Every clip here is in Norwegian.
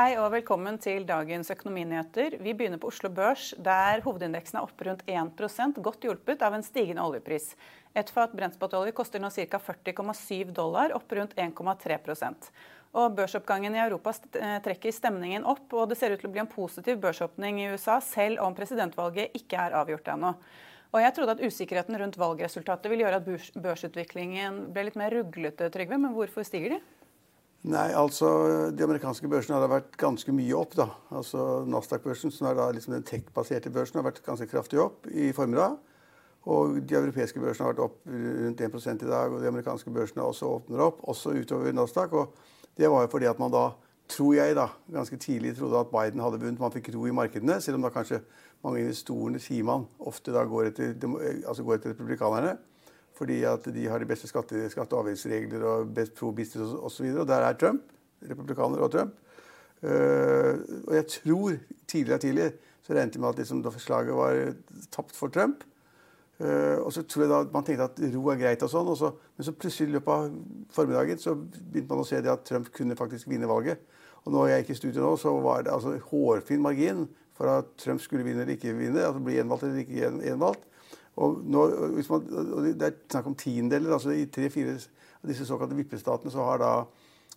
Hei og velkommen til dagens økonominyheter. Vi begynner på Oslo Børs, der hovedindeksen er oppe rundt 1% godt hjulpet av en stigende oljepris. Et fat brentspotolje koster nå ca. 40,7 dollar, opp rundt 1,3% og Børsoppgangen i Europa trekker stemningen opp, og det ser ut til å bli en positiv børsåpning i USA, selv om presidentvalget ikke er avgjort ennå. Og jeg trodde at usikkerheten rundt valgresultatet ville gjøre at børsutviklingen ble litt mer ruglete, Trygve, men hvorfor stiger de? Nei, altså De amerikanske børsene har vært ganske mye opp. da. Altså Nasdaq-børsen, som er da liksom den tech-baserte børsen, har vært ganske kraftig opp i formiddag. Og de europeiske børsene har vært opp rundt 1% i dag. Og de amerikanske børsene også åpner opp, også utover Nasdaq. Og det var jo fordi at man da, tror jeg, da, ganske tidlig trodde at Biden hadde vunnet. Man fikk ro i markedene, selv om da kanskje mange investorene, sier man, ofte da går etter, altså går etter republikanerne. Fordi at de har de beste skatte, og avgiftsregler og best pro business osv. Og, og der er Trump. Republikaner og Trump. Uh, og jeg tror tidligere og tidlig så regnet jeg med at liksom, forslaget var tapt for Trump. Uh, og så tror jeg da man tenkte at ro er greit og sånn. Og så, men så plutselig i løpet av formiddagen så begynte man å se det at Trump kunne faktisk vinne valget. Og når jeg gikk i studio nå, så var det altså hårfin margin for at Trump skulle vinne eller ikke vinne. Altså bli gjenvalgt eller ikke gjenvalgt. Og, nå, man, og Det er snakk om tiendeler. altså I tre-fire av disse såkalte vippestatene så, har da,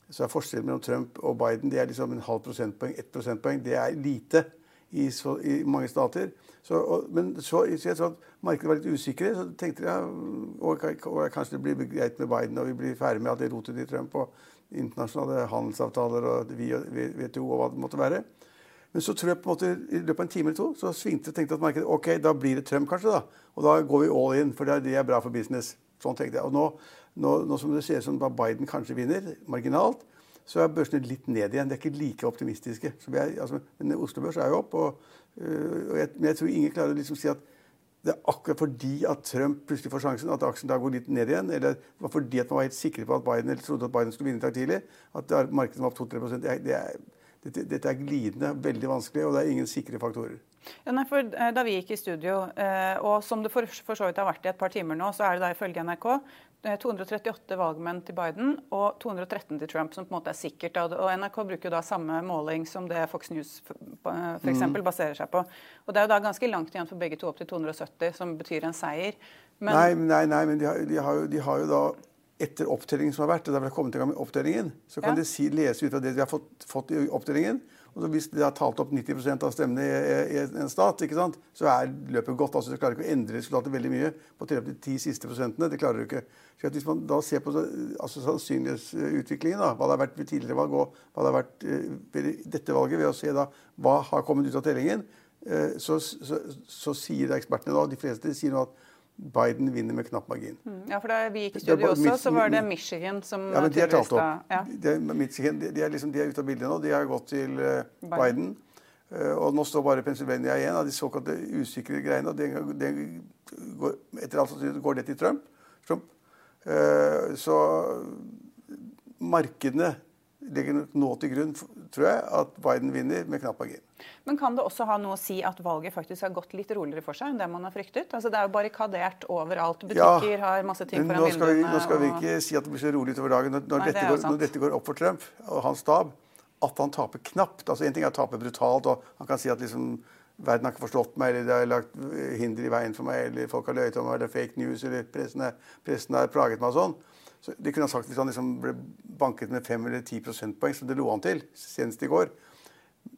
så er forskjellen mellom Trump og Biden det er liksom en halv prosentpoeng, ett prosentpoeng. Det er lite i, så, i mange stater. Så, og, men så, så jeg så at markedet var litt usikre. Så tenkte jeg og, kanskje det blir greit med Biden, og vi blir ferdig med alt det rotet til Trump og internasjonale handelsavtaler og WTO og hva det måtte være. Men så tror jeg på en måte i løpet av en time eller to så svingte jeg tenkte at markedet ok, da blir det Trump kanskje. da. Og da går vi all in, for det er bra for business. Sånn tenkte jeg. Og nå, nå, nå som det ser ut som Biden kanskje vinner, marginalt, så er børsene litt ned igjen. De er ikke like optimistiske. Er, altså, men Oslo Børs er jo opp. Og, øh, og jeg, men jeg tror ingen klarer å liksom si at det er akkurat fordi at Trump plutselig får sjansen, at aksjen da går litt ned igjen. Eller fordi at man var helt sikre på at Biden eller trodde at Biden skulle vinne i dag tidlig. At markedet var opp 2-3 det, det er dette, dette, er glidende, veldig vanskelig, og det er ingen sikre faktorer. Ja, nei, for eh, Da vi gikk i studio, eh, og som det for, for, så vidt har vært i et par timer nå, så er det da ifølge NRK 238 eh, valgmenn til Biden og 213 til Trump, som på en måte er sikkert. Og NRK bruker jo da samme måling som det Fox News f.eks. eksempel baserer seg på. Og Det er jo da ganske langt igjen for begge to, opp til 270, som betyr en seier. Men, nei, nei, nei, men de har, de har, jo, de har jo da etter opptellingen som har vært, og det har kommet i gang med opptellingen, så kan ja. de si, lese ut av det de har fått, fått i opptellingen. Og hvis de har talt opp 90% av stemmene i, i, en stat, ikke sant, så er løpet godt. altså Du klarer ikke å endre resultatet veldig mye på de ti siste prosentene. det klarer du ikke. Så Hvis man da ser på altså, sannsynlighetsutviklingen, da, hva det har vært ved tidligere valg og hva det har vært uh, ved dette valget, ved å se da hva har kommet ut av tellingen, så, så, så, så, sier ekspertene da, de fleste sier nå at Biden vinner med knapp margin. Mm, ja, for Da vi gikk i studio også, så var det Michigan som Ja, men De er talt opp. Ja. De, Michigan, de, de, er liksom, de, er ute av bildet nå. De har gått til uh, Biden. Biden. Uh, og nå står bare Pennsylvania igjen av de såkalte usikre greiene. og det, det går, Etter alt sannsynlighet går det til Trump. Trump. Uh, så markedene legger nå til grunn, tror jeg, at Biden vinner med knapp margin. Men kan det også ha noe å si at valget faktisk har gått litt roligere for seg enn det man har fryktet? Altså Det er jo barrikadert overalt. Butikker ja, har masse ting foran vinduene. Vi, nå skal vi ikke si at det blir så rolig utover dagen når, når, Nei, dette, går, når dette, går, opp for Trump og hans stab. At han taper knapt. altså En ting er å tape brutalt, og han kan si at liksom verden har ikke forstått meg, eller det har lagt hinder i veien for meg, eller folk har løyet om meg, eller fake news, eller er, pressen har plaget meg og sånn. Så de kunne ha sagt Hvis han liksom ble banket med 5 eller 10 prosentpoeng, som det lå an til senest i går,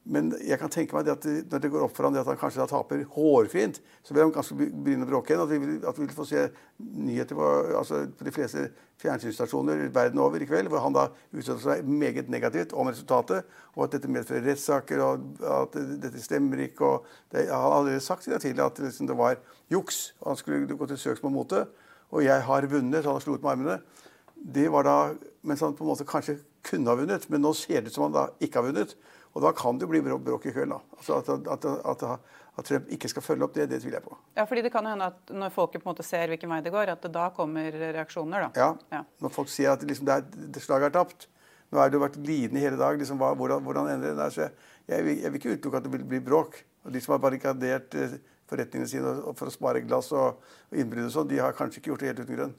Men jeg kan tenke meg at når det går opp for ham at han kanskje da taper hårfint, så vil han kanskje begynne å bråke igjen. At vi, vil, at vi vil få se nyheter på, altså på de fleste fjernsynsstasjoner verden over i kveld, hvor han da utsetter seg meget negativt om resultatet, og at dette medfører rettssaker, og at dette stemmer ikke. og det, Han hadde allerede sagt tidligere tidlig at liksom, det var juks, og han skulle gå til søksmål mot det. Og jeg har vunnet. så Han har slått med armene. Det var da mens han på en måte kanskje kunne ha vunnet, men nå ser det ut som han da ikke har vunnet. Og da kan det jo bli bråk i kveld. da. Altså at, at, at, at, Trump ikke skal følge opp det, det tviler jeg på. Ja, fordi det kan hende at når folket på en måte ser hvilken vei det går, at det da kommer reaksjoner, da. Ja. ja. Når folk sier at liksom, det, er, det slaget er tapt. Nå har det jo vært lidende hele dag. liksom, hva, hvordan, hvordan endrer det der? Så jeg, jeg, vil, jeg, vil ikke utelukke at det vil bli bråk. Og De som har barrikadert eh, forretningene sine for å spare glass og, og innbrudd og sånn, de har kanskje ikke gjort det helt uten grunn.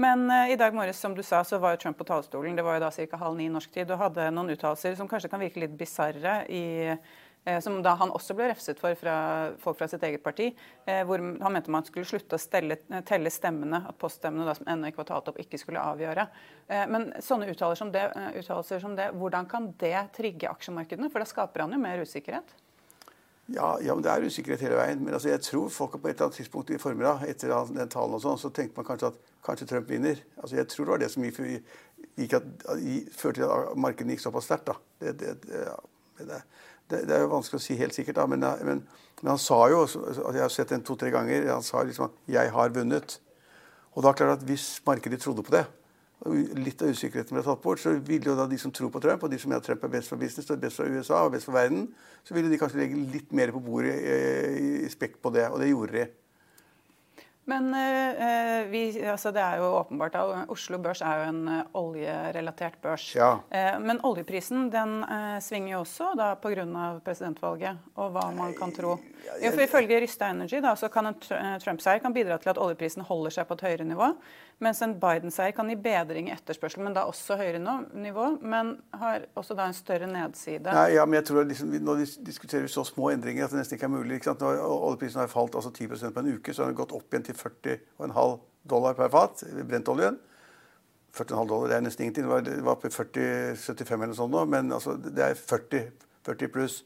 Men uh, i dag morges som du sa, så var Trump på talerstolen. Det var jo da ca. halv ni norsk tid. Og hadde noen uttalelser som kanskje kan virke litt bisarre. Uh, som da han også ble refset for fra folk fra sitt eget parti. Uh, hvor han mente man skulle slutte å stelle, telle stemmene, at poststemmene da, som ennå ikke var talt opp, ikke skulle avgjøre. men sånne uttalelser som, som det, hvordan kan det trigge aksjemarkedene? For da skaper han jo mer usikkerhet. Ja, ja, men det er usikkerhet hele veien. Men altså, jeg tror folk på et eller annet tidspunkt i formiddag etter den talen og sånn, så tenkte man kanskje at kanskje Trump vinner. Altså, jeg tror det var det som gikk, gikk at, førte til at markedene gikk såpass sterkt. Det, det, ja, det, det, er jo vanskelig å si helt sikkert, da. Men, men, men han sa jo altså, Jeg har sett den to-tre ganger. Han sa liksom at 'jeg har vunnet'. Og da klart at hvis markedet trodde på det, litt av usikkerheten ble tatt bort, så ville jo da de som tror på Trump, og de som mener Trump er best for business, og best for USA og best for verden, så ville de kanskje legge litt mer på bordet eh, i spekk på det. Og det gjorde de. Men eh, vi, altså det er jo åpenbart at Oslo Børs er jo en eh, oljerelatert børs. Ja. Eh, men oljeprisen den eh, svinger jo også da pga. presidentvalget og hva man kan tro. Jo, for Ifølge Rysta Energy da, så kan en eh, Trump-seier bidra til at oljeprisen holder seg på et høyere nivå. Mens en Biden-seier kan gi bedring i etterspørsel, men da også høyere nivå. Men har også da en større nedside. Nei, ja, men jeg tror liksom, Nå diskuterer vi så små endringer at det nesten ikke er mulig. Ikke Når oljeprisen har falt altså 10% på en uke, så har den gått opp igjen til 40,5 dollar per fat. Brentoljen. 40,5 dollar det er nesten ingenting. Det var, på 40-75 eller noe sånt nå, men altså, det er 40, 40 pluss.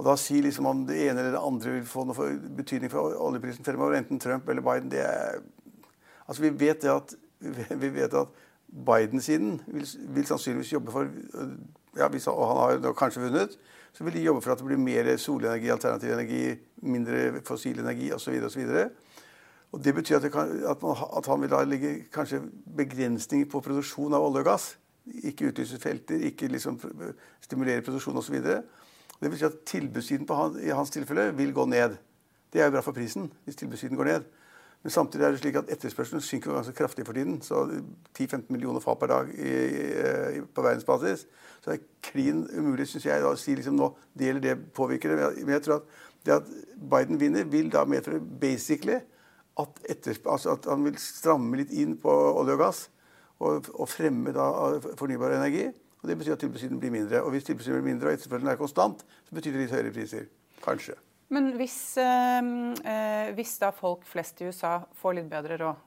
Og da si liksom om det ene eller det andre vil få noe betydning for oljeprisen fremover, enten Trump eller Biden, det er Altså, vi vet at, vi vet at Biden-siden vil, vil, sannsynligvis jobbe for ja, hvis, han har kanskje vunnet. Så vil de jobbe for at det blir mer solenergi, alternativ energi, mindre fossil energi osv. osv. Og Det betyr at, det kan, at, man, at, han vil da legge kanskje begrensninger på produksjon av olje og gass. Ikke utlyse felter, ikke liksom stimulere produksjon osv. Det betyr at tilbudssiden han, i hans tilfelle vil gå ned. Det er jo bra for prisen hvis tilbudssiden går ned. Men samtidig er det slik at etterspørselen synker ganske kraftig for tiden. Så 10-15 millioner fat per dag i, i, på verdensbasis. Så det er klin umulig, syns jeg, å si liksom nå det eller det påvirker det. Men jeg tror at det at Biden vinner, vil da medføre basically at, altså at han vil stramme litt inn på olje og gass. Og, og fremme da fornybar energi. Og Det betyr at tilbudssiden blir mindre. Og hvis tilbudssiden blir mindre og etterspørselen er konstant, så betyr det litt høyere priser. Kanskje. Men hvis, eh, hvis, da folk flest i USA får litt bedre råd,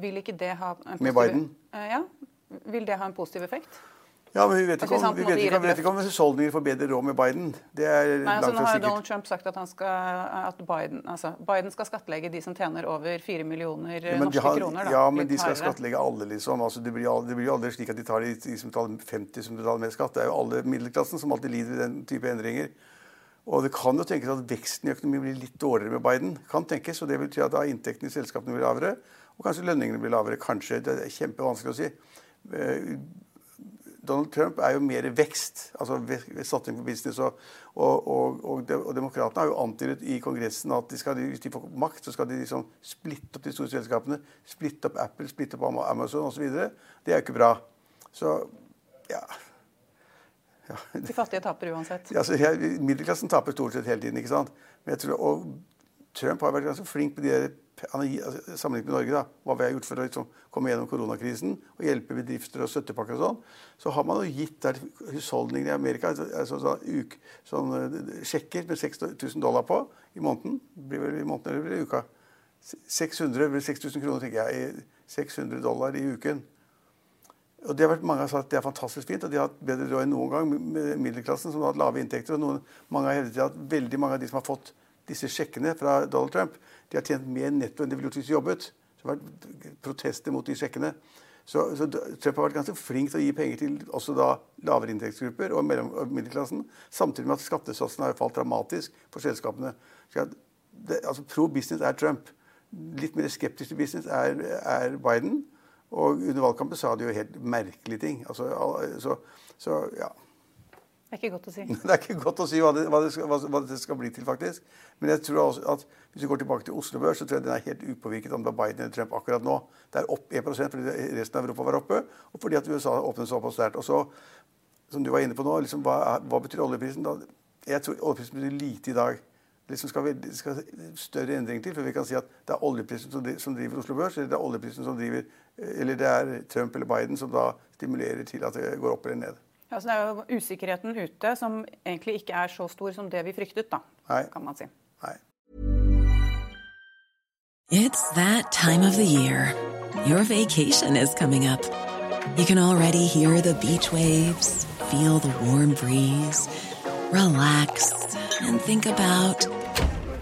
vil ikke det ha en positiv, Med Biden? Eh, ja, vil det ha en positiv effekt? Ja, men vi vet ikke om, vi vet ikke, vet ikke om husholdninger får bedre råd med Biden. Det er Nei, altså, Nå har Donald Trump sagt at, skal, at Biden, altså, Biden, skal skattlegge de som tjener over 4 millioner ja, norske har, kroner. Da, ja, men de skal skattlegge alle, liksom. Altså, det, blir, det blir jo aldri slik at de tar de, de som betaler 50 som betaler mer skatt. Det er jo alle middelklassen som alltid lider i den type endringer. Og det kan jo tenkes at veksten i økonomien blir litt dårligere med Biden. kan tenkes, og Det betyr at da inntektene i selskapene blir lavere, og kanskje lønningene blir lavere. Kanskje. Det er kjempevanskelig å si. Eh, Donald Trump er jo mer vekst, altså satsing på business. Og, og, og, og, og Demokratene har jo antydet i Kongressen at de skal, hvis de får makt, så skal de liksom splitte opp de store selskapene. Splitte opp Apple, splitte opp Amazon osv. Det er jo ikke bra. Så ja, ja. De fattige taper uansett. Ja, jeg, middelklassen taper stort sett hele tiden. ikke sant? Men jeg tror, og Trump har vært ganske flink på de der, altså, sammenlignet med Norge, da, hva vi har gjort for å liksom, komme gjennom koronakrisen og hjelpe bedrifter og støttepakker og sånn, så har man jo gitt der husholdningene i Amerika altså, så, uk, sånn, sjekker med 6000 dollar på i måneden. Blir vel i måneden eller i uka. 600 eller 6000 kroner, tenker jeg. 600 dollar i uken. Og det har vært, Mange har sagt at det er fantastisk fint, og de har hatt bedre råd enn noen gang. med Middelklassen som har hatt lave inntekter. og noen, Mange har hevdet at veldig mange av de som har fått disse sjekkene fra Donald Trump, de har tjent mer netto enn de ville gjort hvis de jobbet. Så det har vært protester mot de sjekkene. Så, så, Trump har vært ganske flink til å gi penger til også da lavere inntektsgrupper og, mellom, og middelklassen. Samtidig med at skattesatsene har falt dramatisk for selskapene. Det, altså, pro business er Trump. Litt mer skeptisk til business er, er Biden. Og under valgkampen sa de jo helt merkelige ting. Altså, så, så ja. Det er ikke godt å si. Det er ikke godt å si hva det, hva det, skal, hva det skal, bli til, faktisk. Men jeg tror også at hvis vi går tilbake til Oslo Børs, så tror jeg den er helt upåvirket om det er Biden eller Trump akkurat nå. Det er opp 1 fordi resten av Europa var oppe, og fordi at USA åpnet såpass sterkt. Og så, som du var inne på nå, liksom, hva, hva, betyr oljeprisen? Da? Jeg tror oljeprisen betyr lite i dag. Liksom skal vi, skal større endring til før vi kan si at det er oljeprisen som, som driver Oslo Børs, eller det er oljeprisen som driver, eller det er Trump eller Biden som da stimulerer til at det går opp eller ned. Ja, så Det er jo usikkerheten ute som egentlig ikke er så stor som det vi fryktet, da, Nei. kan man si. Nei. It's that time of the year. Your vacation is coming up. You can already hear the beach waves, feel the warm breeze, relax and think about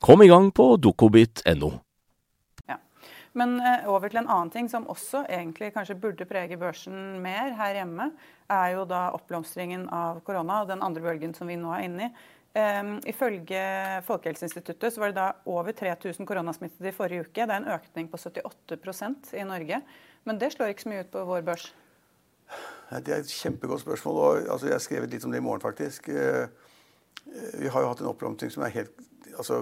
Kom i gang på dukkobit.no. Men eh, over til en annen ting som også egentlig kanskje burde prege børsen mer her hjemme, er jo da oppblomstringen av korona og den andre bølgen som vi nå er inne i. Um, ifølge Folkehelseinstituttet så var det da over 3000 koronasmittede i forrige uke. Det er en økning på 78% i Norge. Men det slår ikke så mye ut på vår børs. Det er et kjempegodt spørsmål. og altså, Jeg har skrevet litt om det i morgen, faktisk. Eh, vi har jo hatt en oppblomstring som er helt altså,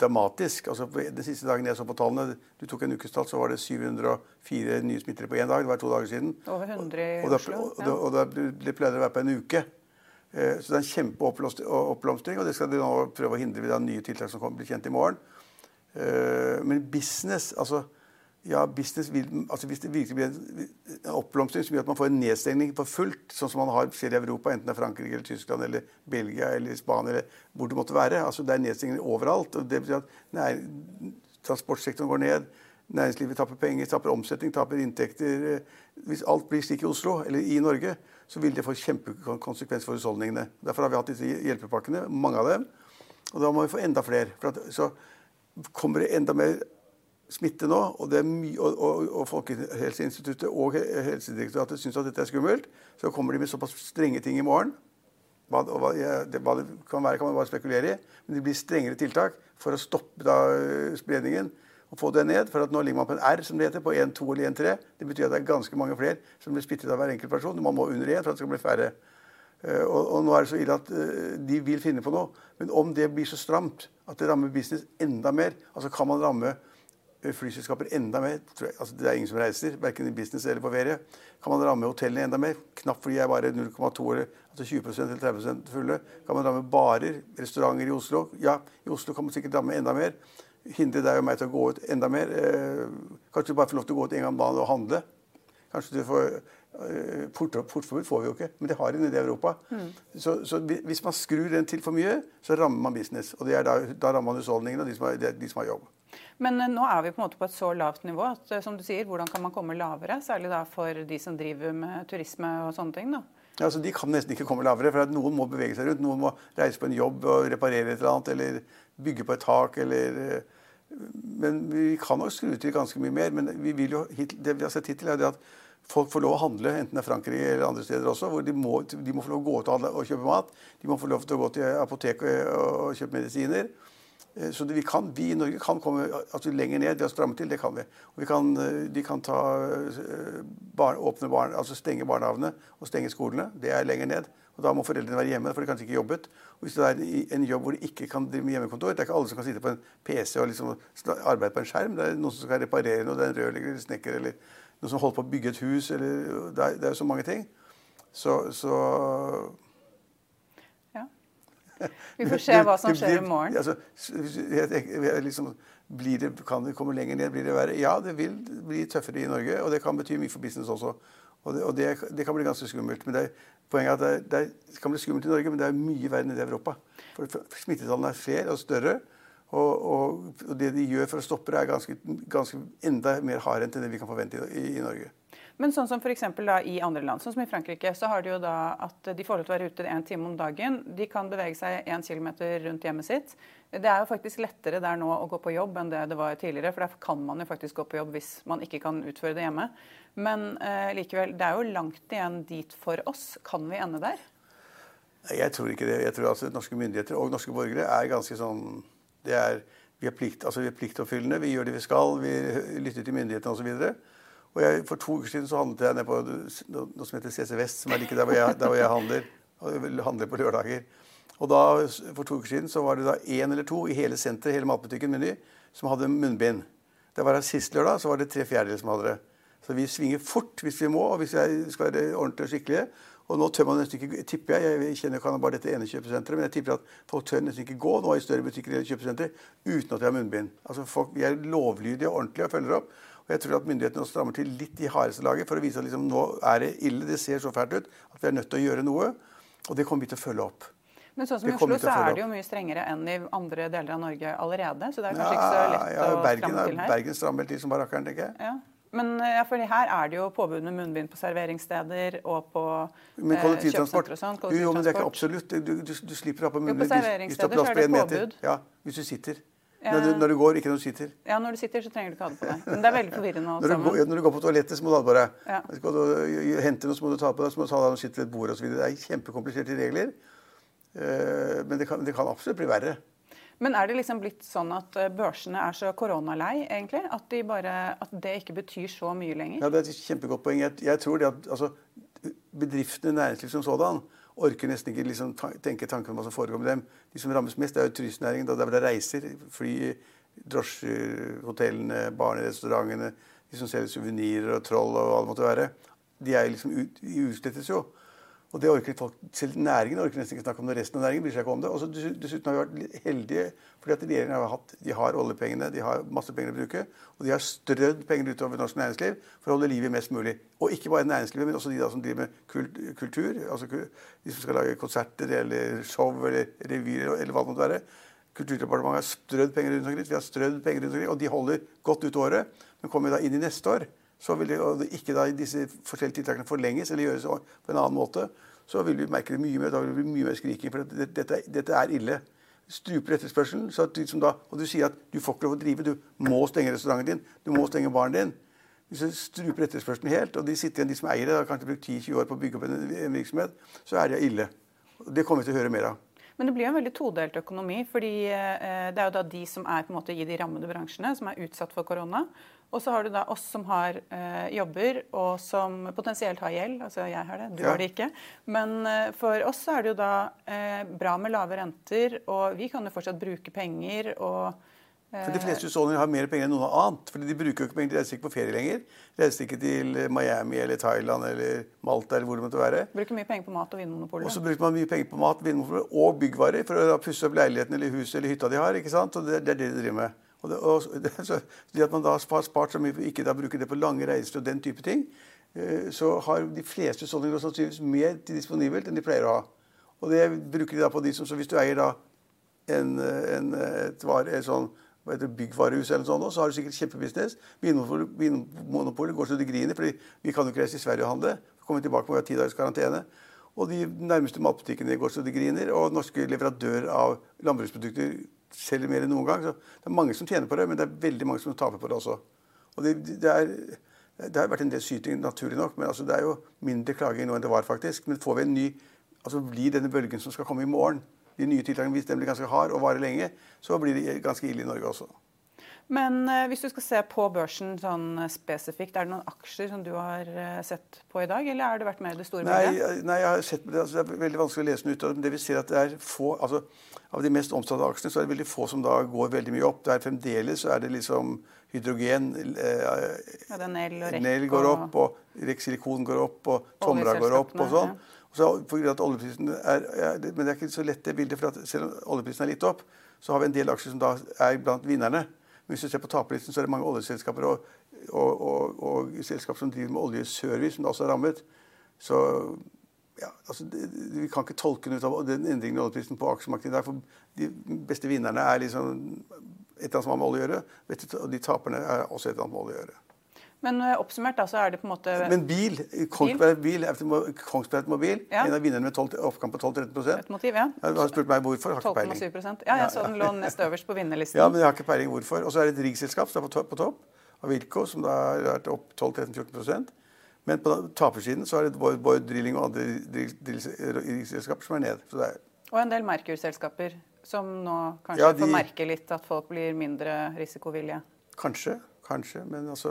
dramatisk. Altså, den siste dagen jeg så på tallene, du tok en ukestall, så var det 704 nye smittere på én dag. Det var to dager siden. Over 100 i og, Oslo. Og, og, og, og det pleide å være på en uke. Eh, så det er en kjempeoppblomstring, og det skal de nå prøve å hindre ved nye tiltak som kommer blir kjent i morgen. Eh, men business altså ja, business vil, altså Hvis det virkelig blir en oppblomstring som gjør at man får en nedstengning for fullt, sånn som man har skjer i Europa, enten det er Frankrike eller Tyskland eller Belgia eller Spania eller hvor det måtte være altså Det er nedstengning overalt. og det betyr at nei, Transportsektoren går ned, næringslivet taper penger, taper omsetning, taper inntekter. Hvis alt blir slik i Oslo eller i Norge, så vil det få kjempekonsekvens for husholdningene. Derfor har vi hatt disse hjelpepakkene, mange av dem. Og da må vi få enda flere. For at, så kommer det enda mer smitte nå, og, og, og, og Folkehelseinstituttet og Helsedirektoratet syns at dette er skummelt, så kommer de med såpass strenge ting i morgen. Hva, hva, det, hva det kan være, kan man bare spekulere i. Men det blir strengere tiltak for å stoppe da, spredningen og få det ned. For nå ligger man på en R, som det heter, på 1, 2 eller 1, 3. Det betyr at det er ganske mange flere som blir spyttet av hver enkelt person. Man må under 1 for at det skal bli færre. Uh, og, og, nå er det så ille at uh, de vil finne på noe. Men om det blir så stramt at det rammer business enda mer, altså kan man ramme flyselskaper enda mer. Altså, det er ingen som reiser, verken i business eller på ferie. Kan man ramme hotellene enda mer? Knapt fordi jeg er bare 0,2 eller altså 20% eller 30% fulle. Kan man ramme barer, restauranter i Oslo? Ja, i Oslo kan man sikkert ramme enda mer. Hindre deg og meg til å gå ut enda mer. Eh, kanskje du bare får lov til å gå ut en gang om dagen og handle. Kanskje du får Eh, port, portforbud får vi jo ikke, men det har en nede i Europa. Mm. Så, så, hvis man skrur den til for mye, så rammer man business. Og da, da, rammer man husholdningene og de som, har, de som har jobb. Men nå er vi på en måte på et så lavt nivå at som du sier, hvordan kan man komme lavere? Særlig da for de som driver med turisme og sånne ting. da. Ja, altså De kan nesten ikke komme lavere, for noen må bevege seg rundt. Noen må reise på en jobb og reparere et eller annet, eller bygge på et tak, eller Men vi kan nok skru til ganske mye mer. Men vi jo, det vi har sett hittil, er at folk får lov å handle, enten det er Frankrike eller andre steder også, hvor de må, de må få lov å gå ut og, og, kjøpe mat. De må få lov til å gå til apoteket og, og kjøpe medisiner. Eh, så vi, kan, vi i Norge kan komme altså lenger ned ved å stramme til. Det kan vi. Og vi kan, eh, de kan ta, eh, barn, åpne barn, altså stenge barnehagene og stenge skolene. Det er lenger ned. Og Da må foreldrene være hjemme, for de kanskje ikke jobbet. Og Hvis det er en jobb hvor de ikke kan drive med hjemmekontor Det er ikke alle som kan sitte på en PC og liksom arbeide på en skjerm. Det er noen som skal reparere noe. Det er en rørlegger eller snekker eller noen som holder på å bygge et hus. Eller, det, er, er så mange ting. Så, så. Vi får se hva som skjer i morgen. Altså, liksom, det, kan det komme lenger ned? Blir det verre? Ja, det vil bli tøffere i Norge. Og det kan bety mye for business også. Og det, og det, det kan bli ganske skummelt. men det er Poenget er at det, det, kan bli skummelt i Norge, men det er mye verre enn i Europa. For, for Smittetallene er flere og større. Og, og, og, det de gjør for å stoppe det, er ganske, ganske enda mer hardhendt enn det vi kan forvente i, i Norge. Men sånn som for da i andre land, sånn som i Frankrike, så har de jo da at de får lov til å være ute en time om dagen. De kan bevege seg én kilometer rundt hjemmet sitt. Det er jo faktisk lettere der nå å gå på jobb enn det det var tidligere. For der kan man jo faktisk gå på jobb hvis man ikke kan utføre det hjemme. Men eh, likevel, det er jo langt igjen dit for oss. Kan vi ende der? Jeg tror ikke det. Jeg tror altså Norske myndigheter og norske borgere er ganske sånn det er, Vi er, plikt, altså vi er pliktoppfyllende. Vi gjør det vi skal. Vi lytter til myndighetene osv. Og jeg, For to uker siden så handlet jeg ned på noe som heter CC Vest, som er like der hvor jeg, der hvor jeg handler. Og handler på lørdager. Og da, For to uker siden så var det da én eller to i hele senteret, hele matbutikken Meny, som hadde munnbind. Det var Sist lørdag så var det tre fjerdedeler som hadde det. Så vi svinger fort hvis vi må, og hvis vi skal være ordentlige og skikkelige. Og nå tør man nesten ikke, tipper jeg, jeg kjenner ikke bare dette ene kjøpesenteret, men jeg tipper at folk tør nesten ikke gå nå i større butikker eller kjøpesenter uten at de har munnbind. Altså folk, Vi er lovlydige og ordentlige og følger opp. Og jeg tror at myndighetene strammer til litt i hardeste laget for å vise at liksom, nå er det ille, det ser så fælt ut at vi er nødt til å gjøre noe. Og det kommer vi til å følge opp. Men sånn som i Oslo så er det jo mye strengere enn i andre deler av Norge allerede. Så det er kanskje ja, ikke så lett ja, å Bergen, stramme til her. Bergen strammer til som barrakkeren, tenker jeg. Ja. Men ja, for her er det jo påbud med munnbind på serveringssteder og på men eh, kollektivtransport. og sånn. Jo, men det er ikke absolutt. Du, du, du slipper å ha på munnbind. Jo, på serveringssteder så er det påbud. Ja, hvis du sitter. Når, du, når, du, går, ikke når du sitter. Ja, når du sitter, så trenger du ikke ha det på deg. Men det er veldig forvirrende. Når du, går, når du går på toalettet, så må du ha det på deg. Ja. Skal du hente noe, så må du ta på deg. Så må du ta deg og sitte ved et bord osv. Det er kjempekompliserte regler. Uh, men det kan, det kan absolutt bli verre. Men er det liksom blitt sånn at eh, børsene er så koronalei, egentlig? At, de bare, at, det ikke betyr så mye lenger? Ja, Det er et kjempegodt poeng. Jeg, jeg tror det at altså, bedriftene, næringsliv som sådan, orker nesten ikke liksom, tenke tanken om hva som foregår med dem. De som rammes mest, det er jo turistnæringen. Der hvor det reiser. Fly, drosjer, hotellene, barnerestaurantene, de som selger suvenirer og troll og hva det måtte være. De er liksom ut, utslettes jo. Og det orker folk, Selv næringen orker nesten ikke snakke om det. Resten av næringen bryr seg ikke om det. Og så Dessuten har vi vært heldige fordi at regjeringen har hatt, de har oljepengene, de har masse penger å bruke. Og de har strødd penger utover norsk næringsliv for å holde liv i mest mulig. Og ikke bare næringslivet, men også de da som driver med kultur. altså De som skal lage konserter eller show eller revyer eller hva det måtte være. Kulturdepartementet har strødd penger rundt omkring. Vi har strødd penger rundt omkring, og de holder godt ut året. Men kommer vi da inn i neste år, så vil det, og ikke da disse forskjellige tiltakene forlenges eller gjøres på en annen måte, så vil vi merke det mye mer. Da vil det bli mye mer skriking. For dette, dette, dette er ille. Struper etterspørselen. Så du, da, og du sier at du får ikke lov å drive. Du må stenge restauranten din. Du må stenge baren din. Hvis du struper etterspørselen helt, og de sitter igjen, de som eier det, har kanskje brukt 10-20 år på å bygge opp en, en virksomhet, så er det ille. Det kommer vi til å høre mer av. Men det blir jo en veldig todelt økonomi. fordi eh, Det er jo da de som er på en måte i de rammede bransjene, som er utsatt for korona. Og så har du da oss som har eh, jobber og som potensielt har gjeld. Altså jeg har det, du ja. har det ikke. Men eh, for oss er det jo da bra med lave renter, og vi kan jo fortsatt bruke penger. og for De fleste husholdninger har mer penger enn noe annet. fordi De bruker jo ikke penger, de reiser ikke på ferie lenger. Reiser ikke til Miami eller Thailand eller Malta eller hvor det måtte være. Bruker mye penger på mat og Vinmonopolet. Og så bruker man mye penger på mat, Vinmonopolet og byggvarer for å pusse opp leiligheten eller huset eller hytta de har. ikke sant? Og det, det er det de driver med. Og det, og det, så, det at man da har spart så mye på ikke da bruke det på lange reiser og den type ting, eh, så har de fleste husholdninger sannsynligvis mer disponibelt enn de pleier å ha. Og det bruker de da på de som Så hvis du eier da en, en, et vare, et sånn hva heter det, byggvarehus eller sånn, så har du sikkert kjempebusiness. Vinmonopolet går så det griner, fordi vi kan jo ikke reise til Sverige og handle. Komme tilbake med ti dagers karantene. Og de nærmeste matbutikkene går så det griner. Og norske leverandører av landbruksprodukter selger mer enn noen gang. Så det er mange som tjener på det, men det er veldig mange som taper på det også. Og det, det, er, det har vært en del syting, naturlig nok, men altså, det er jo mindre klaging nå enn det var, faktisk. Men får vi en ny altså Blir denne bølgen som skal komme i morgen, de nye tiltakene, hvis den blir ganske hard og varer lenge, så blir det ganske ille i Norge også. Men eh, hvis du skal se på børsen sånn eh, spesifikt, er det noen aksjer som du har eh, sett på i dag, eller har det vært mer det store bildet? Nei, nei, jeg har sett på det. Altså, det er veldig vanskelig å lese den ut det. Men det vi ser at det er få, altså Av de mest omsatte aksjene så er det veldig få som da går veldig mye opp. Det er Fremdeles så er det liksom hydrogen eh, ja, det Nel og REC. Går opp, og Rex Silikon går opp, og Tomra går opp og sånn. Ja. Så på grunn av at oljeprisen er, ja, Men det er ikke så lett det bildet, for selv om oljeprisen er litt opp, så har vi en del aksjer som da er blant vinnerne. Men hvis du ser på taperlisten, så er det mange oljeselskaper og, og, og, og selskaper som driver med oljeservice, som da også er rammet. Så ja, altså, det, Vi kan ikke tolke den ut av den endringen i oljeprisen på aksjemarkedet. Der, de beste vinnerne er liksom et eller annet som har med olje å gjøre, og de taperne er også et eller annet med olje å gjøre. Men eh, oppsummert da, så er det på en måte Men bil, Kongsberg bil, Kongsberg Automobil, ja. en av vinnerne med 12, oppgang på 12-13% Et motiv, ja. Du har spurt meg hvorfor. Har ikke peiling. Ja, jeg så den lå nest øverst på vinnerlisten. Ja, men jeg har ikke peiling hvorfor. Og så er det et riggselskap som er på topp, på topp av Wilco, som da har vært opp 12-13-14 Men på tapersiden så er det Bård Drilling og andre riggselskaper som er ned. Er... Og en del Merkur-selskaper som nå kanskje ja, de... får merke litt at folk blir mindre risikovillige? Kanskje. Kanskje, men altså,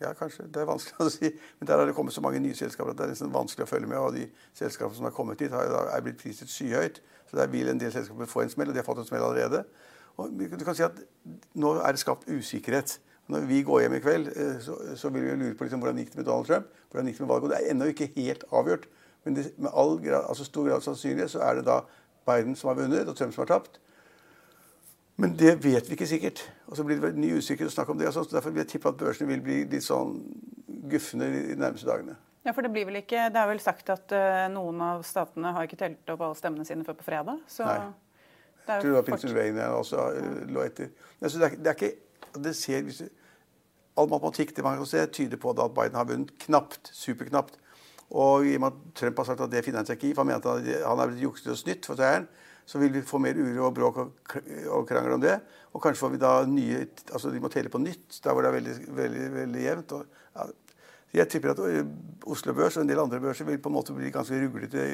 ja, kanskje. Det er vanskelig å si. Men der har det kommet så mange nye selskaper at det er nesten vanskelig å følge med. Og de selskapene som har kommet dit, er blitt priset skyhøyt. Så der vil en del selskaper få en smell, og de har fått en smell allerede. Og du kan si at Nå er det skapt usikkerhet. Når vi går hjem i kveld, eh, så, så vil vi lure på liksom, hvordan gikk det med Donald Trump. hvordan gikk Det med valget, og det er ennå ikke helt avgjort. Men det, med all grad, altså stor grad av sannsynlighet så er det da Biden som har vunnet, og Trump som har tapt. Men det vet vi ikke sikkert. Og så blir det ny usikkerhet å snakke om det. Altså. Derfor vil jeg tippe at børsene vil bli litt sånn gufne de nærmeste dagene. Ja, for Det blir vel ikke, det er vel sagt at uh, noen av statene har ikke telt opp alle stemmene sine før på fredag. Så Nei. Det er jeg tror det var Pennsylvania også uh, lå etter. Altså, det, er, det, er, ikke det ser, hvis All matematikk det man kan se, tyder på at Biden har vunnet knapt. Superknapt. Og i og med at Trump har sagt at det finner han seg ikke i, for han mente at han er blitt jukset og snytt for seieren, så vil vi få mer uro og bråk og, krangel om det. Og kanskje får vi da nye Altså de må telle på nytt der hvor det er veldig, veldig, veldig jevnt. Og, ja, jeg tipper at øh, Oslo Børs og en del andre børser vil på en måte bli ganske ruglete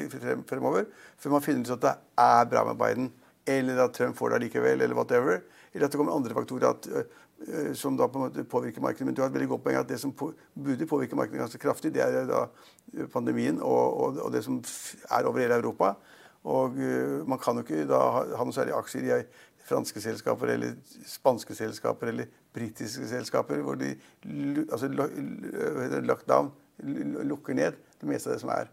fremover. Før man finner ut at det er bra med Biden, eller at Trump får det likevel, eller whatever. Eller at det kommer andre faktorer at, uh, som da på en måte påvirker markedet. Men du har et veldig godt poeng at det som på, burde påvirke markedet ganske kraftig, det er da pandemien og, og, og det som er over hele Europa. Og uh, man kan jo ikke da ha noe særlig aksjer i franske selskaper eller spanske selskaper eller britiske selskaper hvor de altså, lockdown lukker ned det meste av det som er.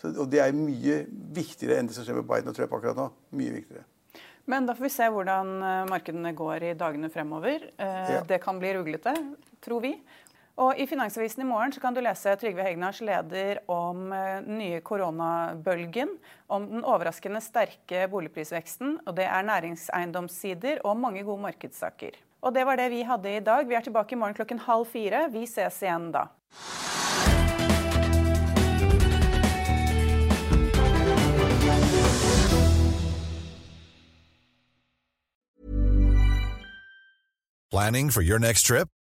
Så, og det er mye viktigere enn det som skjer med Biden og Trump akkurat nå. Mye viktigere. Men da får vi se hvordan eh, markedene går i dagene fremover. Eh, ja. Det kan bli ruglete, tror vi. Og I Finansavisen i morgen kan du lese Trygve Hegnars leder om den eh, nye koronabølgen. Om den overraskende sterke boligprisveksten. og Det er næringseiendomssider og mange gode markedssaker. Og Det var det vi hadde i dag. Vi er tilbake i morgen klokken halv fire. Vi ses igjen da. Planning for your next trip?